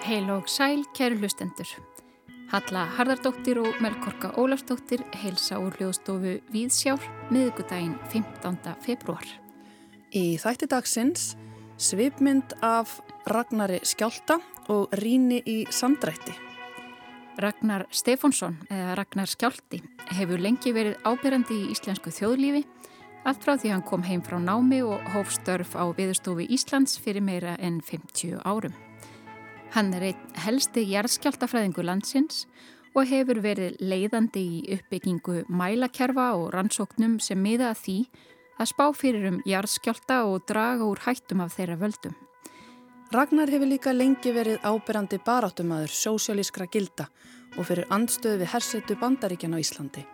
Heil og sæl, kæru hlustendur. Halla Harðardóttir og Melkorka Ólafsdóttir heilsa úr hljóðstofu Víðsjár miðugudaginn 15. februar. Í þætti dagsins svipmynd af Ragnari Skjálta og Ríni í Sandrætti. Ragnar Stefánsson, eða Ragnar Skjálti, hefur lengi verið ábyrjandi í íslensku þjóðlífi allt frá því hann kom heim frá námi og hófstörf á viðstofu Íslands fyrir meira en 50 árum. Hann er einn helsti jarðskjáltafræðingu landsins og hefur verið leiðandi í uppbyggingu mælakerfa og rannsóknum sem miða að því að spá fyrir um jarðskjálta og draga úr hættum af þeirra völdum. Ragnar hefur líka lengi verið ábyrjandi baráttumadur sósialískra gilda og fyrir andstöðu við hersetu bandaríkjan á Íslandi.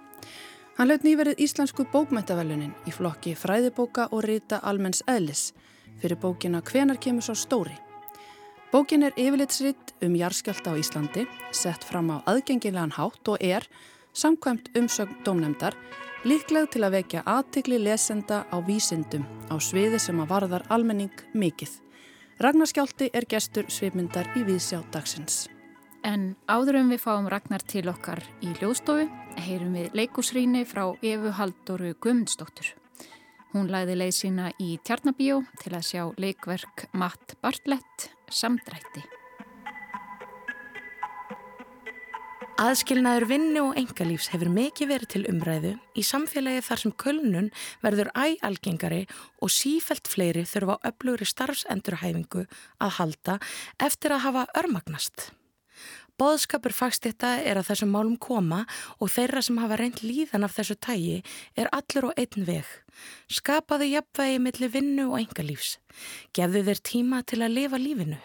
Hann laut nýverið Íslensku bókmæntavelunin í flokki fræðibóka og rita almenns eðlis fyrir bókina Hvenar kemur svo stóri. Bókin er yfirlitsritt um jarðskjálta á Íslandi, sett fram á aðgengilegan hátt og er, samkvæmt umsögn dómnefndar, líkleg til að vekja aðtikli lesenda á vísindum á sviði sem að varðar almenning mikill. Ragnar Skjálti er gestur svipmyndar í Víðsjá dagsins. En áður en við fáum Ragnar til okkar í ljóðstofu, heyrum við leikusrýni frá Efu Halldóru Gumundsdóttur. Hún læði leið sína í Tjarnabíó til að sjá leikverk Matt Bartlett Samdrætti. Aðskilnaður vinnu og engalífs hefur mikið verið til umræðu í samfélagi þar sem kölnun verður æalgengari og sífelt fleiri þurfa á öflugri starfsendurhæfingu að halda eftir að hafa örmagnast. Bóðskapur fagst þetta er að þessum málum koma og þeirra sem hafa reynd líðan af þessu tægi er allur og einn veg. Skapaðu jafnvægi millir vinnu og engalífs. Gefðu þér tíma til að lifa lífinu.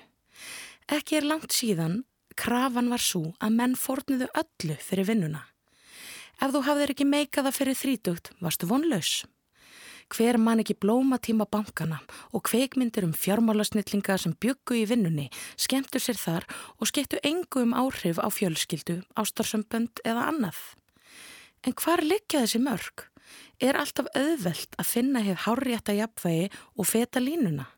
Ekki er langt síðan krafan var svo að menn fórnuðu öllu fyrir vinnuna. Ef þú hafðir ekki meikaða fyrir þrítugt, varstu vonlaus. Hver mann ekki blómatíma bankana og kveikmyndir um fjármálasnillinga sem byggu í vinnunni skemmtu sér þar og skemmtu engu um áhrif á fjölskyldu, ástarsambönd eða annað. En hvar liggja þessi mörg? Er alltaf auðvelt að finna hefð hárjætta jafnvægi og feta línuna?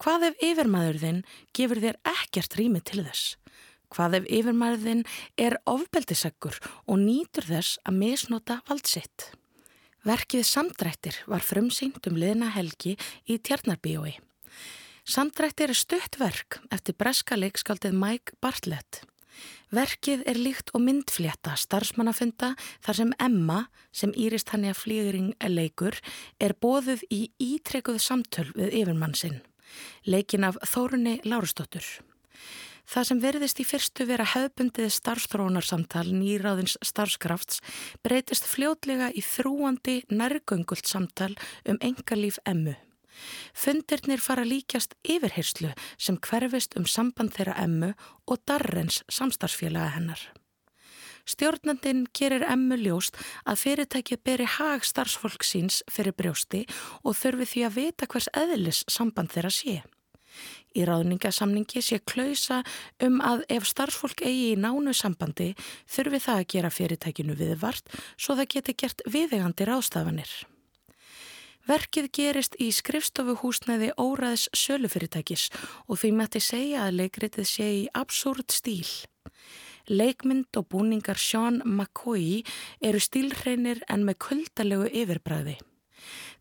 Hvað ef yfirmaður þinn gefur þér ekkert rými til þess? Hvað ef yfirmæðin er ofbeldiseggur og nýtur þess að misnota valdsitt? Verkið Samdrættir var frumsýnd um liðna helgi í Tjarnarbíói. Samdrættir er stutt verk eftir breska leikskaldið Mike Bartlett. Verkið er líkt og myndflétta starfsmannafunda þar sem Emma, sem Írist Hannja Flígring leikur, er bóðuð í ítrekuð samtöl við yfirmann sinn. Leikin af Þórunni Lárustóttur. Það sem verðist í fyrstu vera hefbundið starfstrónarsamtal nýráðins starfskrafts breytist fljótlega í þrúandi nærgöngult samtal um engalíf emmu. Fundirnir fara líkjast yfirherslu sem hverfist um samband þeirra emmu og darrens samstarfsfélaga hennar. Stjórnandin gerir emmu ljóst að fyrirtækið beri hag starfsfólk síns fyrir brjósti og þurfi því að vita hvers eðlis samband þeirra sé. Í ráðningasamningi sé klausa um að ef starfsfólk eigi í nánu sambandi þurfi það að gera fyrirtækinu viðvart svo það geti gert viðegandi ráðstafanir. Verkið gerist í skrifstofuhúsnæði óraðs sölufyrirtækis og því mætti segja að leikritið sé í absúrt stíl. Leikmynd og búningar Sean McCoy eru stílhreinir en með kuldalegu yfirbræði.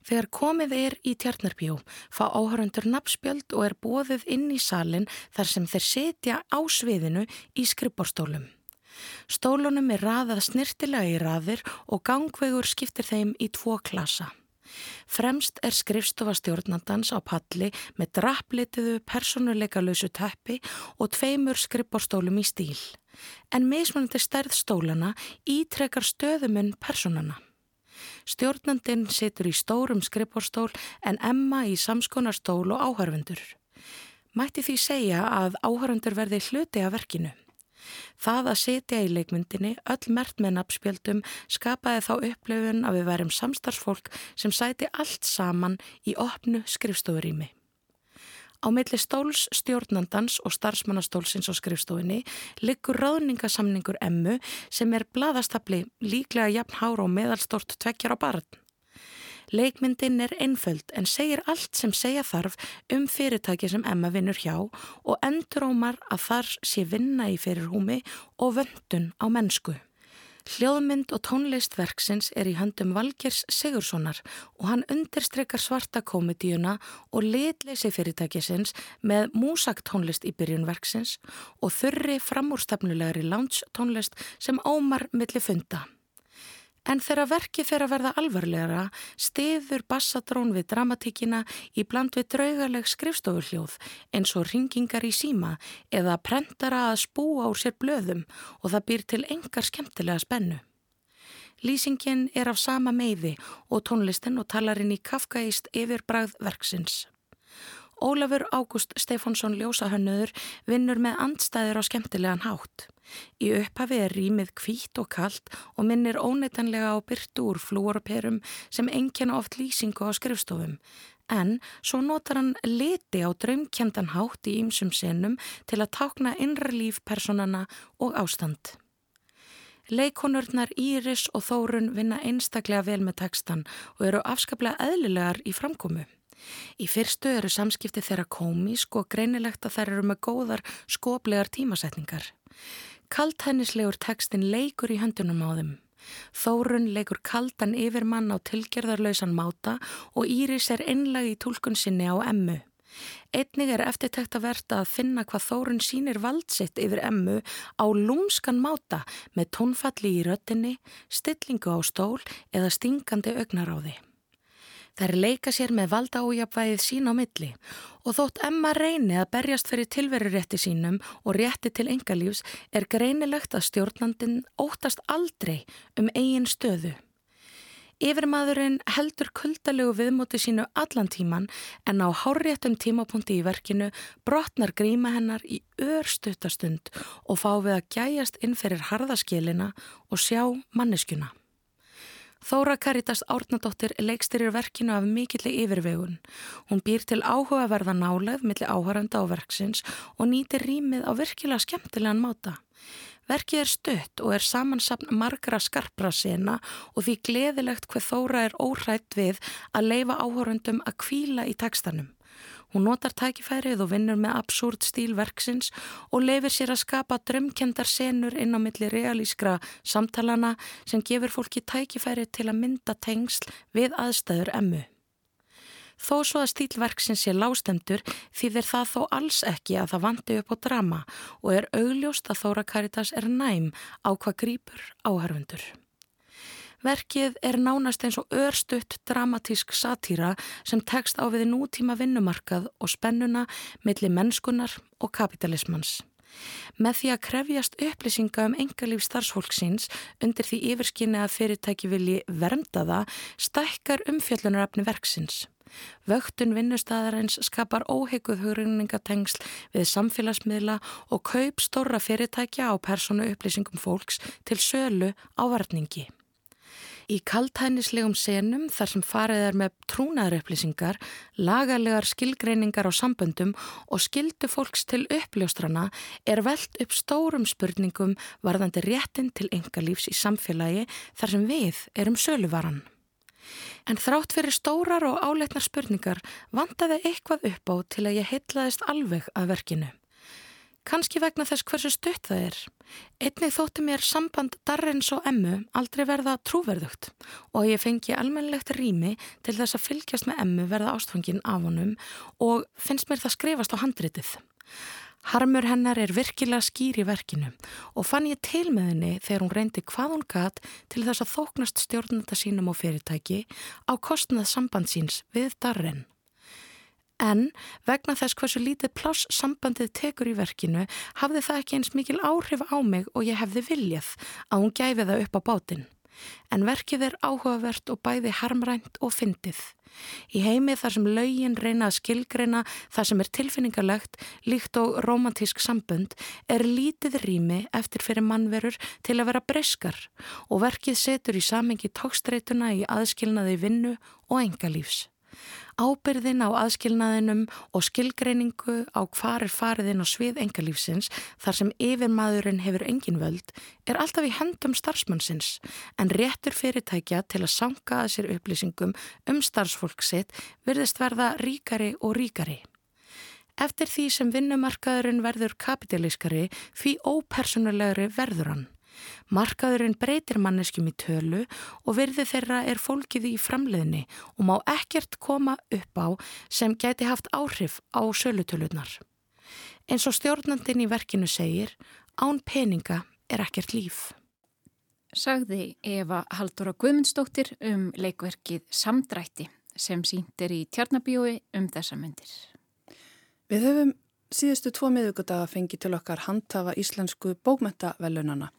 Þegar komið er í tjarnarbjó fá áhörundur nafnspjöld og er bóðið inn í salin þar sem þeir setja á sviðinu í skrippborstólum. Stólunum er raðað snirtilega í raðir og gangvegur skiptir þeim í tvo klasa. Fremst er skrifstofa stjórnandans á palli með drapplitiðu personuleika lausu teppi og tveimur skrippborstólum í stíl. En meðsmunandi stærð stólana ítrekar stöðumun personana. Stjórnandin situr í stórum skrippborstól en Emma í samskonarstól og áhörfundur. Mætti því segja að áhörfundur verði hluti af verkinu. Það að setja í leikmyndinni öll mert með nafnspjöldum skapaði þá upplöfun að við værum samstarfsfólk sem sæti allt saman í opnu skrifstofurími. Á milli stóls stjórnandans og starfsmannastólsins á skrifstofinni liggur ráðningasamningur emmu sem er bladastabli líklega jafn hára og meðalstort tvekjar á barn. Leikmyndin er einföld en segir allt sem segja þarf um fyrirtæki sem Emma vinnur hjá og endurómar að þar sé vinna í fyrirhúmi og vöndun á mennsku. Hljóðmynd og tónlistverksins er í höndum Valgers Sigurssonar og hann undirstrekkar svarta komedíuna og litleysi fyrirtækisins með músaktónlist í byrjunverksins og þurri framúrstefnulegri lounge tónlist sem ómar milli funda. En þegar verkið fyrir að verða alvarlegra stiður bassadrón við dramatíkina í bland við draugaleg skrifstofurhljóð eins og ringingar í síma eða prentara að spúa úr sér blöðum og það býr til engar skemmtilega spennu. Lýsingin er af sama meiði og tónlistin og talarinn í kafkaist yfirbræð verksins. Ólafur Ágúst Stefánsson ljósahönnöður vinnur með andstæðir á skemmtilegan hátt. Í upphafi er rýmið kvít og kallt og minnir óneitanlega á byrtu úr flúorperum sem engjana oft lýsingu á skrifstofum. En svo notar hann liti á draumkjendan hátt í ýmsum senum til að tákna innra líf personana og ástand. Leikonurnar Íris og Þórun vinna einstaklega vel með tekstan og eru afskaplega eðlilegar í framkomu. Í fyrstu eru samskipti þeirra komísk og greinilegt að þær eru með góðar skoplegar tímasetningar. Kalthennislegur tekstin leikur í höndunum á þeim. Þórun leikur kaldan yfir mann á tilgerðarlausan máta og Íris er einlag í tólkun sinni á emmu. Einnig er eftirtækt að verta að finna hvað Þórun sínir valdsitt yfir emmu á lúmskan máta með tónfalli í röttinni, stillingu á stól eða stingandi augnaráði. Þær leika sér með valda ójapvæðið sín á milli og þótt Emma reyni að berjast fyrir tilverurétti sínum og rétti til engalífs er greinilegt að stjórnandin óttast aldrei um eigin stöðu. Yfirmadurinn heldur kuldalegu viðmóti sínu allan tíman en á háréttum tímapunkti í verkinu brotnar gríma hennar í örstutastund og fá við að gæjast inn fyrir harðaskilina og sjá manneskuna. Þóra Karitas Árnadóttir leikstyrir verkinu af mikilli yfirvegun. Hún býr til áhugaverða nálega millir áhæranda á verksins og nýtir rýmið á virkilega skemmtilegan máta. Verkið er stött og er samansapn margra skarpra sena og því gleðilegt hver Þóra er óhrætt við að leifa áhærandum að kvíla í tekstanum. Hún notar tækifærið og vinnur með absúrt stílverksins og leifir sér að skapa drömkendar senur inn á milli realískra samtalana sem gefur fólki tækifærið til að mynda tengsl við aðstæður emmu. Þó svo að stílverksins sé lástendur þýðir það þó alls ekki að það vandi upp á drama og er augljóst að Þóra Karitas er næm á hvað grýpur áhörfundur. Verkið er nánast eins og örstutt dramatísk satýra sem tekst á við nútíma vinnumarkað og spennuna millir mennskunar og kapitalismans. Með því að krefjast upplýsinga um engalíf starfsfólksins undir því yfirskinni að fyrirtæki vilji vernda það stækkar umfjöllunarafni verksins. Vöktun vinnustæðarins skapar óheguð hugrinningatengsl við samfélagsmiðla og kaup stóra fyrirtækja á persónu upplýsingum fólks til sölu á varningi. Í kaltænislegum senum þar sem farið er með trúnaðarupplýsingar, lagalegar skilgreiningar á samböndum og skildu fólks til uppljóstrana er veld upp stórum spurningum varðandi réttin til engalífs í samfélagi þar sem við erum söluvaran. En þrátt fyrir stórar og áleitnar spurningar vantaði eitthvað upp á til að ég heitlaðist alveg að verkinu. Kanski vegna þess hversu stutt það er. Einnig þótti mér samband Darrens og Emmu aldrei verða trúverðugt og ég fengi almennilegt rými til þess að fylgjast með Emmu verða ástfangin af honum og finnst mér það skrifast á handritið. Harmur hennar er virkilega skýr í verkinu og fann ég til með henni þegar hún reyndi hvað hún gatt til þess að þóknast stjórnanda sínum og fyrirtæki á kostnað sambandsins við Darren. En vegna þess hversu lítið pláss sambandið tekur í verkinu hafði það ekki eins mikil áhrif á mig og ég hefði viljað að hún gæfi það upp á bátinn. En verkið er áhugavert og bæði harmrænt og fyndið. Í heimi þar sem laugin reyna að skilgreina það sem er tilfinningarlegt, líkt og romantísk sambund, er lítið rými eftir fyrir mannverur til að vera breyskar og verkið setur í samengi tókstreituna í aðskilnaði vinnu og engalífs. Ábyrðin á aðskilnaðinum og skilgreiningu á hvar er fariðin á svið engalífsins þar sem yfirmaðurinn hefur engin völd er alltaf í hendum starfsmannsins en réttur fyrirtækja til að sanga að sér upplýsingum um starfsfólk sitt virðist verða ríkari og ríkari. Eftir því sem vinnumarkaðurinn verður kapitalískari, því ópersonulegri verður hann. Markaðurinn breytir manneskjum í tölu og virði þeirra er fólkið í framleiðni og má ekkert koma upp á sem gæti haft áhrif á sölutölunar. En svo stjórnandin í verkinu segir, án peninga er ekkert líf. Sagði Eva Haldóra Guðmundsdóttir um leikverkið Samdrætti sem síndir í Tjarnabíói um þessa myndir. Við höfum síðustu tvo miðugudaga fengið til okkar handhafa íslensku bókmentavelunana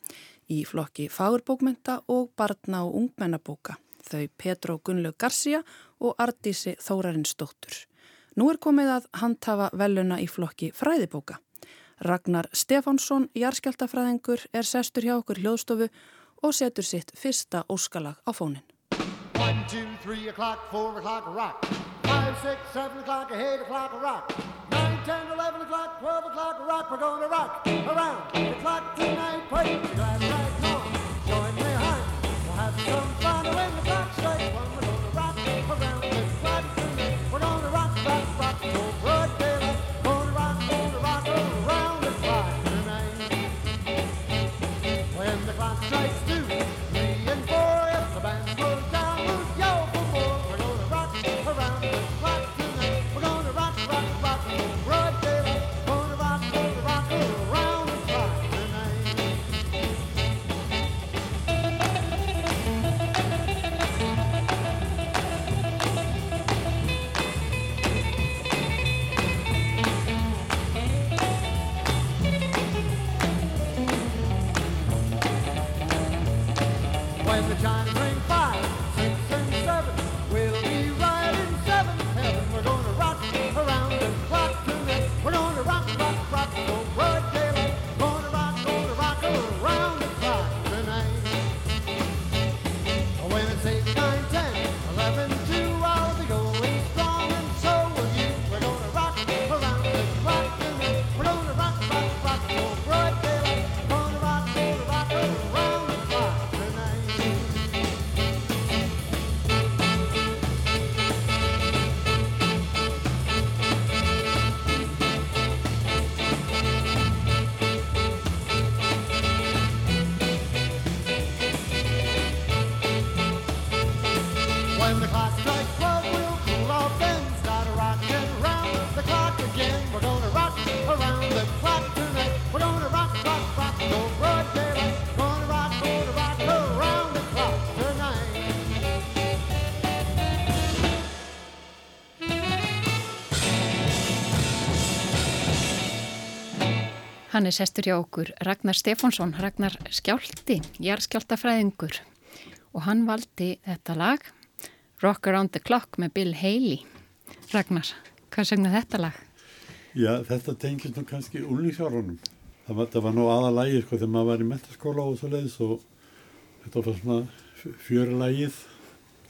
í flokki fagurbókmenta og barna- og ungmennabóka, þau Petro Gunnlaug Garcia og Ardísi Þórarinsdóttur. Nú er komið að handhafa veluna í flokki fræðibóka. Ragnar Stefánsson, jarskjaldafræðingur, er sestur hjá okkur hljóðstofu og setur sitt fyrsta óskalag á fónin. 1, 2, 3 o'clock, 4 o'clock, rock 5, 6, 7 o'clock, 8 o'clock, rock 9, 10, 11 o'clock, 12 o'clock, rock We're gonna rock around the clock tonight. Put your glass right on, join me high. We'll have some fun when the clock strikes one We're gonna rock around the clock tonight. We're gonna rock, rock, rock till broad daylight Hann er sestur hjá okkur Ragnar Stefánsson, Ragnar Skjálti, jarðskjáltafræðingur og hann valdi þetta lag Rock Around the Clock með Bill Haley. Ragnar, hvað segna þetta lag? Já, þetta tengist nú kannski úlningsjárunum. Það var, var nú aðalægi sko þegar maður var í metaskóla og svo leiðis og þetta var svona fjörulægið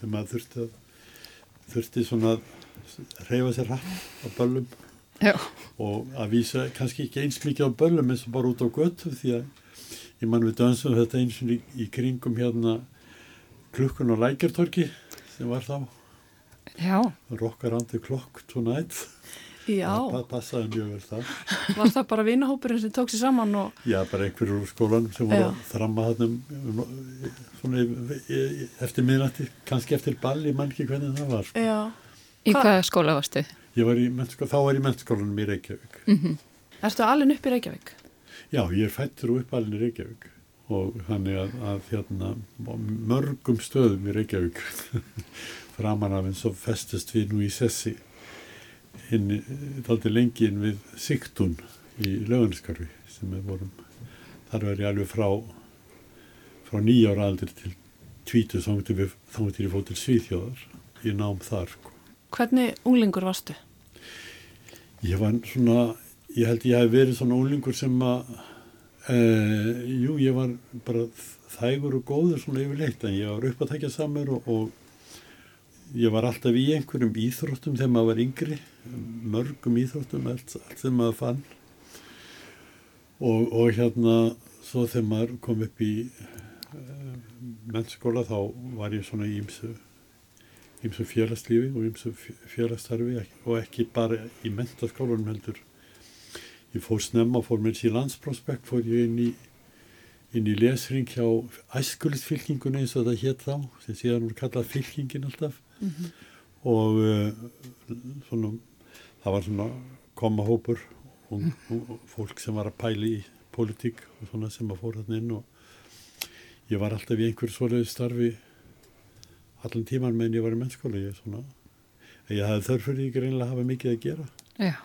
þegar maður þurfti að þurfti svona að reyfa sér hratt á böllum Já. og að vísa kannski ekki eins mikið á böllum eins og bara út á göttu því að ég mann við dansum þetta eins og í, í kringum hérna klukkun og lækjartorki sem var þá Já, rockar andi klokk tonight Já, það passaði mjög vel það var það bara vinahópurinn sem tók sér saman og Já, bara einhverjur úr skólanum sem voru Já. að þramma þarna um, um, eftir miðnætti, kannski eftir ball, ég man ekki hvernig það var. já, í Hva- hvaða skóla varstu? Ég var þá var ég í mennskólanum í Reykjavík. ertu alveg upp í Reykjavík? Já, ég er fættur og uppalinn í Reykjavík og þannig að, að hérna, mörgum stöðum í Reykjavík framan af eins og festist við nú í Sessi inn, þáldi lengi inn við Sigtún í Löganskarfi sem við vorum, þar var ég alveg frá frá nýjára aldir til tvítu þá til ég fótt til Svíþjóðar ég nám þar. Hvernig unglingur varstu? Ég var svona, ég held ég hef verið svona úlingur sem að, e, jú, ég var bara þægur og góður svona yfirleitt en ég var upp að tekja samur og, og ég var alltaf í einhverjum íþróttum þegar maður var yngri, mörgum íþróttum, allt, allt sem maður fann. Og, og hérna, svo þegar maður kom upp í uh, mennskóla þá var ég svona í ymsu félagslífi og ymsu félagstarfi og ekki bara í mentaskólanum heldur. Ég fór snemma, fór mér síðan landsprospekt, fór ég inn í inn í lesring hjá æskulisfylkingun eins og þetta hétt þá sem síðan voru kallað fylkingin alltaf mm -hmm. og uh, svona, það var svona koma hópur og, og fólk sem var að pæli í politík og svona sem að fóra þarna inn og ég var alltaf í einhverju svoleiði starfi allan tíman meðan ég var í mennskóla ég, ég hafði þörfur í greinlega að hafa mikið að gera Já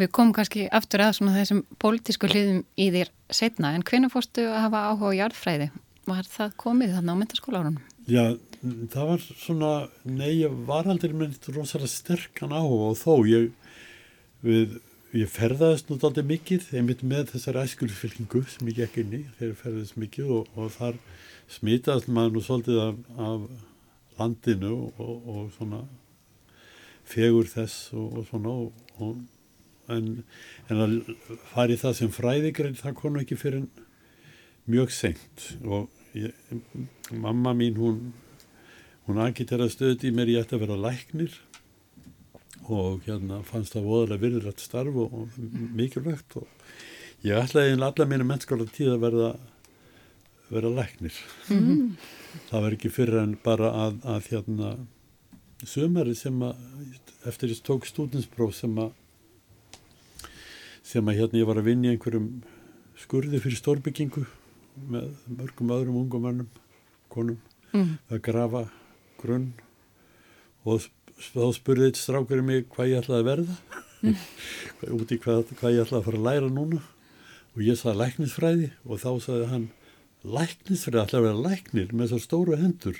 Við komum kannski aftur að þessum pólitísku hliðum í þér setna en hvernig fórstu að hafa áhuga á jarðfræði? Var það komið þannig á myndaskólaárunum? Já, það var svona, nei, ég var aldrei mynd rosalega sterkan áhuga og þó ég, við, ég ferðaðist nút aldrei mikið, einmitt með þessar æskulfylkingu sem ég gekk inn í, þegar ég ferðaðist mikið og, og þar smitaðist maður nú svolítið af, af landinu og, og svona fegur þess og, og svona en, en að fara í það sem fræðigrein það konu ekki fyrir mjög seint. Og ég, mamma mín hún hún agiteraði stöðt í mér ég ætti að vera læknir og hérna fannst það voðalega virðilegt starf og mikilvægt og ég ætlaði allar mínu mennskóla tíð að verða vera læknir mm -hmm. það var ekki fyrir en bara að, að hérna sömari sem að eftir þess tók stúdinspróf sem að sem að hérna ég var að vinja einhverjum skurði fyrir stórbyggingu með mörgum öðrum ungum mannum, konum, mm. að grafa grunn og þá spurði eitt strákurinn mig hvað ég ætlaði að verða, mm. út í hvað, hvað ég ætlaði að fara að læra núna og ég saði læknisfræði og þá saði hann læknisfræði ætlaði að vera læknir með þessar stóru hendur,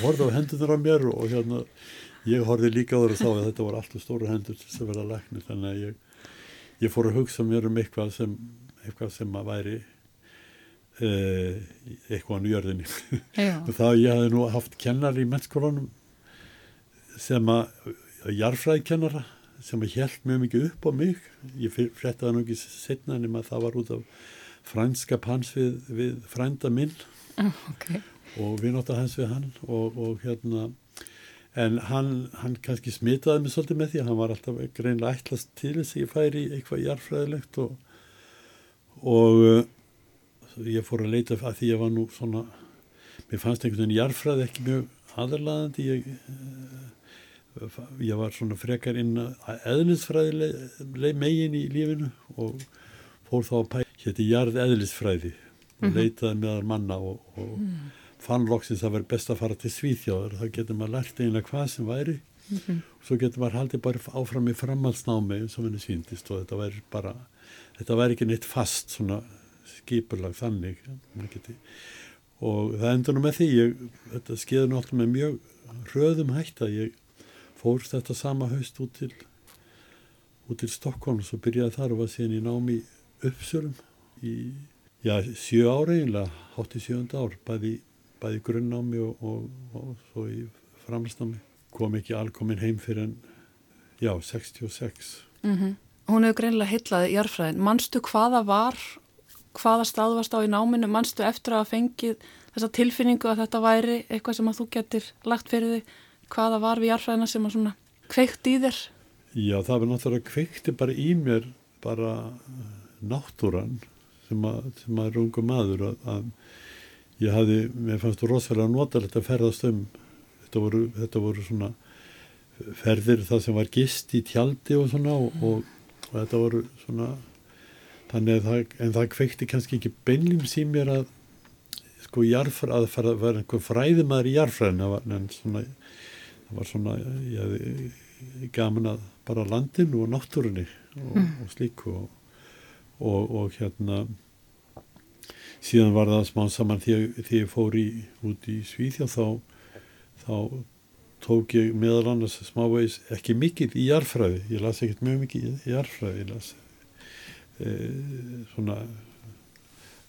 horfði á hendunar á mér og hérna ég horfði líka á þá að þetta voru alltaf stóru hendur til þess að vera læknir. Þannig að ég ég fór að hugsa mér um eitthvað sem, eitthvað sem að væri uh, eitthvað á njörðinni og þá ég hafði nú haft kennar í mennskólanum sem að jarfræðkennara sem að hjælt mjög mikið upp á mig. Ég fréttaði nú ekki setna en það var út af frænskap hans við, við frænda minn okay. og við nota hans við hann og, og hérna en hann, hann kannski smitaði mig svolítið með því hann var alltaf greinlega ætlast til þess að ég færi eitthvað jarfræðilegt og, og uh, ég fór að leita að því ég var nú svona mér fannst einhvern veginn jarfræði ekki mjög aðurlaðandi ég, uh, ég var svona frekar inn að eðlisfræði megin í lífinu og fór þá að pæla hétti jarð eðlisfræði og mhm. leitaði meðal manna og, og mm. fann loksins að vera best að fara til Svíþjóður þá getur maður lært eiginlega hvað sem væri. Mm -hmm. og svo getur maður haldið bara áfram í framhaldsnámi eins og henni síndist og þetta væri bara þetta væri ekki neitt fast svona skipurlag þannig. Geti, og það endur nú með því ég, þetta skeiður náttúrulega með mjög röðum hægt að ég fór þetta sama haust út til út til Stokkólm og byrjaði þar og var síðan í námi uppsörum í já, sjö ára eiginlega, hátt í sjönd ár bæði bæði grunnnámi og, og, og svo í framstnámi kom ekki alkomin heim fyrir en já, 66 mm -hmm. Hún hefur greinlega heitlaði í jarfræðin mannstu hvaða var hvaða stað varst á í náminu, mannstu eftir að fengið þessa tilfinningu að þetta væri eitthvað sem að þú getur lagt fyrir þig? Hvaða var við jarfræðina sem að svona kveikt í þér? Já, það var náttúrulega kveikti bara í mér bara náttúran sem að, sem að runga maður að, að ég hafði, mér fannst þú rosalega notalegt að ferðast um þetta voru, þetta voru svona ferðir það sem var gist í tjaldi og svona og, og, og þetta voru svona þannig að það, en það kveikti kannski ekki beinlim sín mér að sko jarfra, að fara að vera einhver fræðimæður í jarfræðin en svona það var svona, ég hefði gaman að bara landinu og náttúrunni og, mm. og slíku og hérna síðan var það smá saman þegar ég fór í, út í Svíþjá þá, þá tók ég meðal annars smávegis ekki mikið í jarfræði, ég las ekkert mjög mikið í jarfræði, ég las e, svona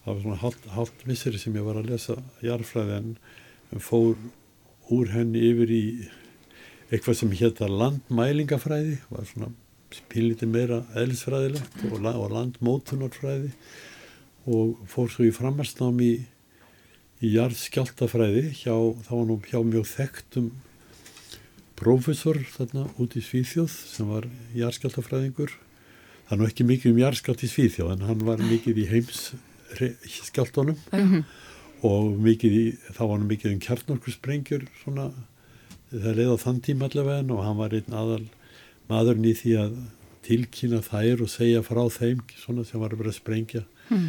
það var svona hálft misseri sem ég var að lesa jarfræði en, en fór úr henni yfir í eitthvað sem hétta landmælingafræði, var svona spiliti meira eðlisfræðilegt og, og landmótunarfræði og fór svo í framhansnámi í, í jarðskjáltafræði hjá, þá var nú hjá mjög þekktum profesor þarna út í Svíþjóð sem var jarðskjáltafræðingur það er nú ekki mikið um jarðskjált í Svíþjóð en hann var mikið í heims skjáltónum mm -hmm. og mikið í, þá var hann mikið um kjarnorkursprengjur svona það leiði á þann tíma allavega og hann var einn aðal maðurinn í því að tilkýna þær og segja frá þeim svona sem var að vera að sprengja mm.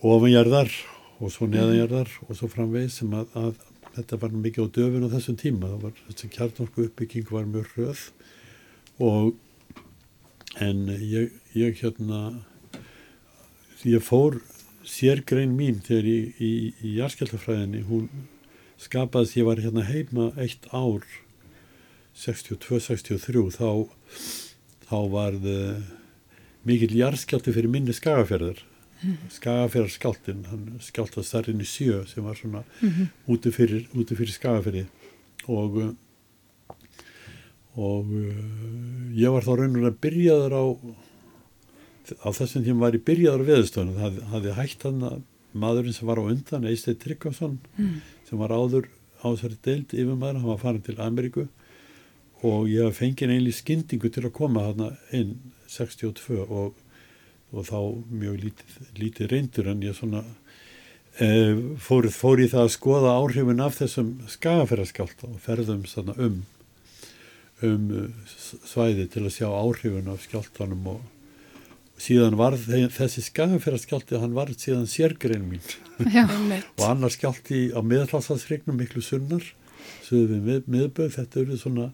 ofanjarðar og svo neðanjarðar og svo framvegð sem að, að þetta var mikið á döfun á þessum tíma það var þessi kjarnorku uppbygging var mjög röð og en ég, ég hérna ég fór sérgrein mín þegar ég í, í, í jarðskjaldafræðinni hún skapaðist, ég var hérna heima eitt ár 62-63 þá þá varð uh, mikil jarðskjaldi fyrir minni skagaferðar mm. skagaferðarskjaldin hann skjaldast þar inn í sjö sem var svona mm -hmm. úti fyrir, fyrir skagaferði og uh, og uh, ég var þá raunur að byrjaður á á þessum tíma var ég byrjaður á veðustöðunum það hafði hægt hann að maðurinn sem var á undan, Eistein Tryggvason mm. sem var áður á þessari deild yfir maður, hann var farin til Ameríku og ég fengið einli skyndingu til að koma hann inn 62 og, og þá mjög lítið, lítið reyndur en ég svona e, fór, fór í það að skoða áhrifin af þessum skagaferðarskjált og ferðum um um svæði til að sjá áhrifin af skjáltanum og síðan var þessi skagafæraskjálti hann var síðan sérgrein mín. Og annar skjálti á miðalhalsasregnum miklu sunnar sögum við miðböð þetta eru svona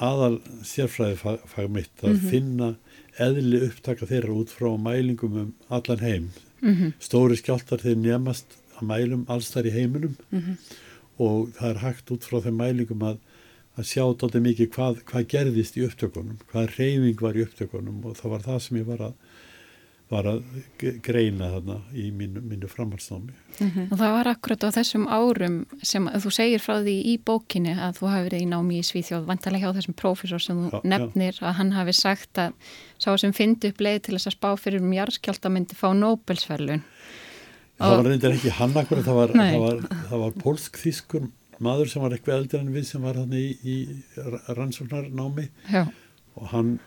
aðal sérfræði fag, fag mitt að mm -hmm. finna eðli upptaka þeirra út frá mælingum um allan heim mm -hmm. stóri skjáltar þeir nefnast að mælum alls þar í heiminum mm -hmm. og það er hægt út frá þeim mælingum að að sjá doldið mikið hvað, hvað gerðist í upptökunum, hvað reyfing var í upptökunum og það var það sem ég var að, var að greina þarna í mínu, mínu framhalsnámi. Mm -hmm. Og það var akkurat á þessum árum sem þú segir frá því í bókinni að þú hafi verið í námi í Svíþjóð, vantarlega hjá þessum prófessor sem þú já, nefnir já. að hann hafi sagt að sá sem fyndi upp leið til þess að spá fyrir um jarðskjálta myndi fá Nobelsfælun. Það var reyndir ekki hann akkurat, það var, var, var pólsk-þískur maður sem var eitthvað eldur en við sem var hann í, í rannsóknarnámi Já. og hann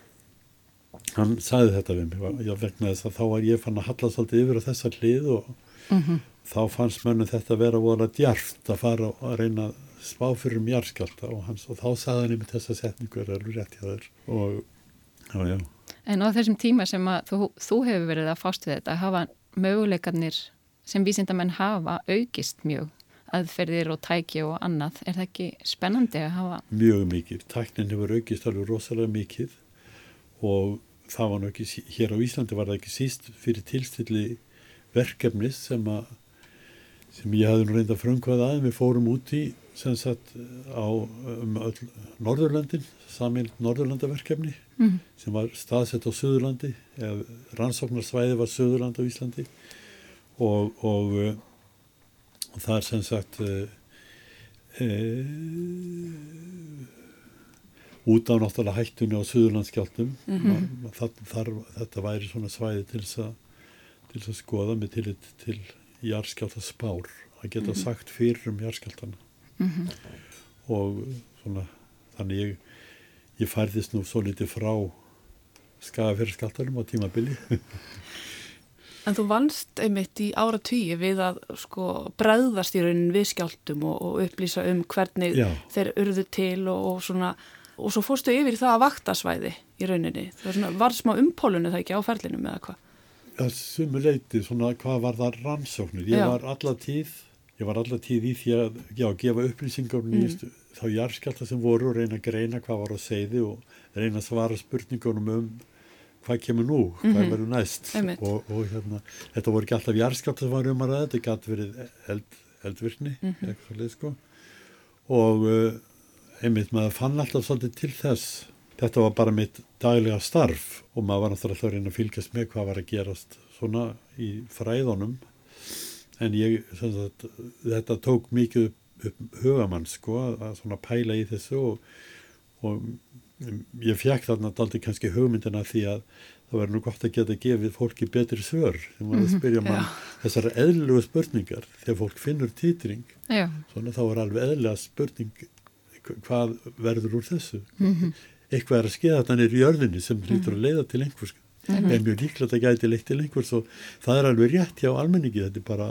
hann sagði þetta við mig ég vegna þess að þá var ég fann að hallast alltaf yfir á þessa hlið og mm -hmm. þá fannst mönnum þetta vera vola djarft að fara og að reyna spá fyrir um jarðskjálta og, og þá sagði hann yfir þessa setningu er alveg rétt hjá þér og já, já. En á þessum tíma sem að þú, þú hefur verið að fást við þetta hafa möguleikarnir sem vísindamenn hafa aukist mjög aðferðir og tæki og annað. Er það ekki spennandi að hafa? Mjög mikið. Tæknin hefur aukist alveg rosalega mikið og það var náttúrulega ekki, hér á Íslandi var það ekki síst fyrir tilstilli verkefnis sem að sem ég hafði nú reynda frumkvæða að við fórum út í sem sagt á um öll Norðurlandin, samild Norðurlandaverkefni mm. sem var staðsett á Suðurlandi eða rannsóknarsvæði var Suðurland á Íslandi og, og og það er sem sagt uh, uh, út á náttúrulega hættunni á Suðurlandskjáltum mm -hmm. þetta væri svona svæði til þess að til þess að skoða með til, til jarðskjálta spár að geta mm -hmm. sagt fyrir um jarðskjáltana mm -hmm. og svona þannig ég, ég færðist nú svo litið frá skafirskjáltanum á tímabili En þú vannst einmitt í ára tíu við að sko bregðast í raunin við skjáltum og, og upplýsa um hvernig Já. þeir urðu til og, og svona og svo fórstu yfir það að vaktasvæði í rauninni. Það var, svona, var smá umpólunu það ekki á ferlinum eða hvað? Það sumu leiti svona hvað var það rannsóknir. Ég Já. var alla tíð, ég var alla tíð í því að já, gefa upplýsingar um nýjastu mm. þá jarðskjálta sem voru og reyna að greina hvað var á segði og reyna að svara spurningunum um hvað kemur nú, hvað mm -hmm. verður næst og, og hérna, þetta voru ekki alltaf jarðskátt sem var um að ræða, þetta gæti verið eld, eldvirkni mm -hmm. eitthvað, sko. og uh, einmitt maður fann alltaf svolítið til þess. Þetta var bara mitt daglega starf og maður var náttúrulega að reyna að fylgjast með hvað var að gerast svona í fræðunum. En ég, sagt, þetta tók mikið upp hugamann sko að svona pæla í þessu og, og ég fekk þarna daldi kannski hugmyndina því að það verður nú gott að geta gefið fólki betri svör. Var að mhm, spyrja mann þessar eðlugu spurningar þegar fólk finnur svona þá er alveg eðlega spurning hvað verður úr þessu mm -hmm. eitthvað er að skeða þetta nýr í örðinni sem hlýtur að leiða til einhvers mm -hmm. en mjög líklega þetta gæti leitt til einhvers og það er alveg rétt hjá almenningi þetta er bara,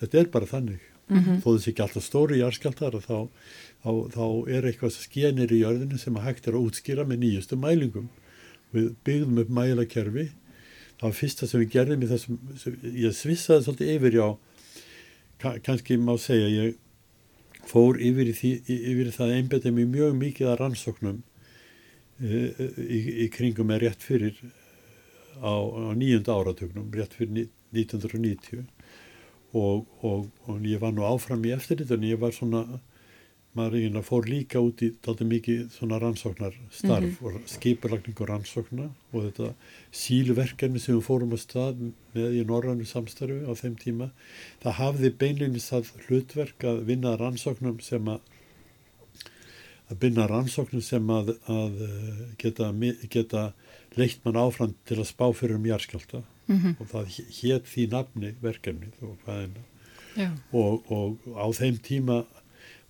þetta er bara þannig mm -hmm. þó þessi ekki alltaf stóri í arskaldar þá, þá, þá er eitthvað skenir í örðinni sem að hægt er að útskýra með nýjustu mælingum við byggðum upp mælakerfi það var fyrsta sem við gerðum í þessum ég svissaði svolítið yfir já kannski má segja ég fór yfir, því, yfir það einbetið mér mjög mikið að rannsóknum e, í, í kringum með rétt fyrir á, á nýjunda áratögnum, rétt fyrir 1990 og, og, og ég var nú áfram í eftirlit en ég var svona maður fór líka út í daldi mikið svona rannsóknarstarf mm -hmm. og skipurlagning og rannsókna og þetta síluverkefni sem við fórum að stað með í norrannu samstarfi á þeim tíma það hafði beinleginnist það hlutverk að vinna rannsóknum sem að að bynna rannsóknum sem að, að eh, geta, geta leitt mann áfram til að spá fyrir um járskjálta mm -hmm. og það hétt því nafni verkefni og, og, og á þeim tíma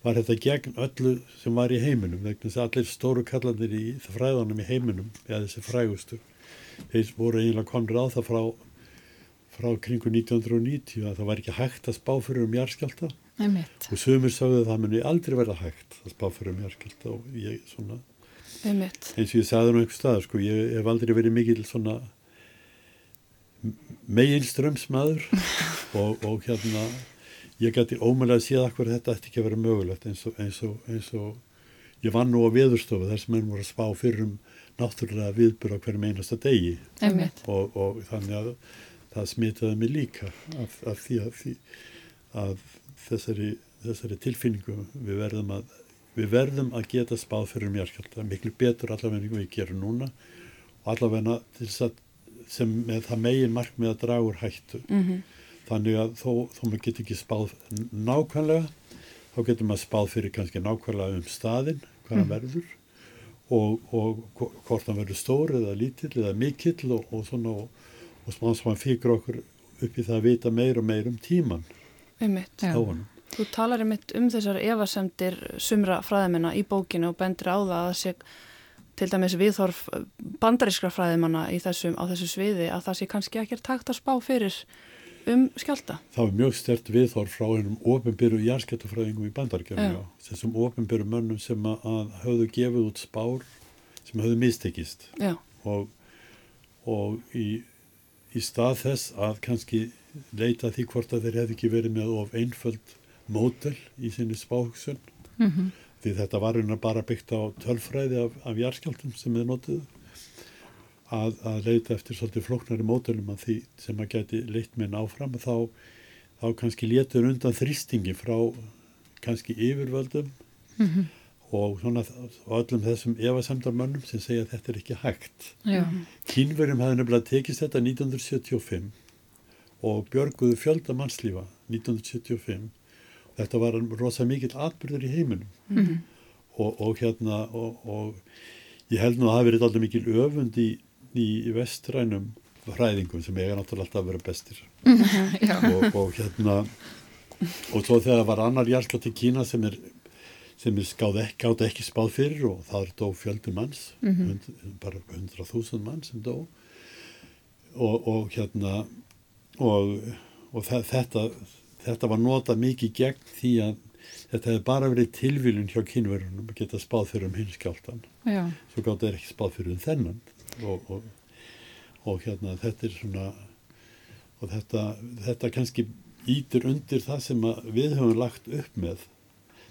var þetta gegn öllu sem var í heiminum vegna þess að allir stóru kallandir í fræðanum í heiminum, eða þessi frægustu þeir voru eiginlega konur á það frá, frá kringu 1990 að það var ekki hægt að spá fyrir um járskjálta og sömur sagði að það muni aldrei verða hægt að spá fyrir um járskjálta og ég svona Einmitt. eins og ég sagði nú einhver stað sko, ég hef aldrei verið mikil svona meginströmsmaður og, og hérna ég gæti ómælega að séð akkur þetta ætti ekki að vera mögulegt eins og, eins og, eins og ég vann nú á viðurstofu þar sem henn voru að spá fyrir um náttúrulega viðbúr á hverjum einasta degi. Og, og þannig að það smitaði mig líka af, af því að, því að þessari, þessari tilfinningu. Við verðum að við verðum að geta spáð fyrir mjörkjölda miklu betur allavega en við gerum núna. Og allavega sem með það megin markmið að dragur hættu. Mm -hmm þannig að þó, þó maður getur ekki spáð nákvæmlega þá getur maður spáð fyrir kannski nákvæmlega um staðin hvað hann mm. verður og, og hvort hann verður stór eða lítill eða mikill og, og svona og, og smá sem hann fyrir okkur upp í það að vita meir og meir um tíman Einmitt, Þú talar einmitt um þessar evasemdir sumra fræðimina í bókinu og bendur á það að sé til dæmis viðhorf bandarískra fræðimanna þessu, á þessu sviði að það sé kannski ekki takt að spá fyrir um skjálta? Það var mjög stert viðhorf frá einum ofinbyrju járskjáltafræðingum í bandarkjörnum, þessum ofinbyrju mönnum sem að hafðu gefið út spár sem hafðu mistekist. Og, og í, í stað þess að kannski leita því hvort að þeir hefði ekki verið með of einföld mótel í sinni spáhugsun. Mm -hmm. því þetta var bara byggt á tölfræði af, af járskjáltum sem þeir notiðu að, að leita eftir svolítið flóknari mótelum að því sem að geti leitt með náfram þá, þá kannski letur undan þrýstingi frá kannski yfirvöldum mm -hmm. og svona og öllum þessum evasemdarmönnum sem segja að þetta er ekki hægt. Kínverjum hefði nefnilega tekist þetta 1975 og björguðu fjölda mannslífa 1975 þetta var rosa mikill atbyrður í heiminum mm -hmm. og, og hérna og, og ég held nú að það hafi verið alltaf mikil öfund í í vestrænum fræðingum sem eiga náttúrulega alltaf að vera bestir. Og, og hérna og svo þegar var annar járslott í Kína sem er, sem er skáð ekki átt ekki spáð fyrir og það er dó fjöldi manns mm -hmm. hund, bara hundra þúsund mann sem dó. Og, og hérna og, og þetta þetta var nota mikið gegn því að þetta hefði bara verið tilvílun hjá kynverunum að geta spáð fyrir um hinskjáltan svo gátt það ekki spáð fyrir um þennan og, og, og hérna þetta er svona og þetta, þetta kannski ítur undir það sem við höfum lagt upp með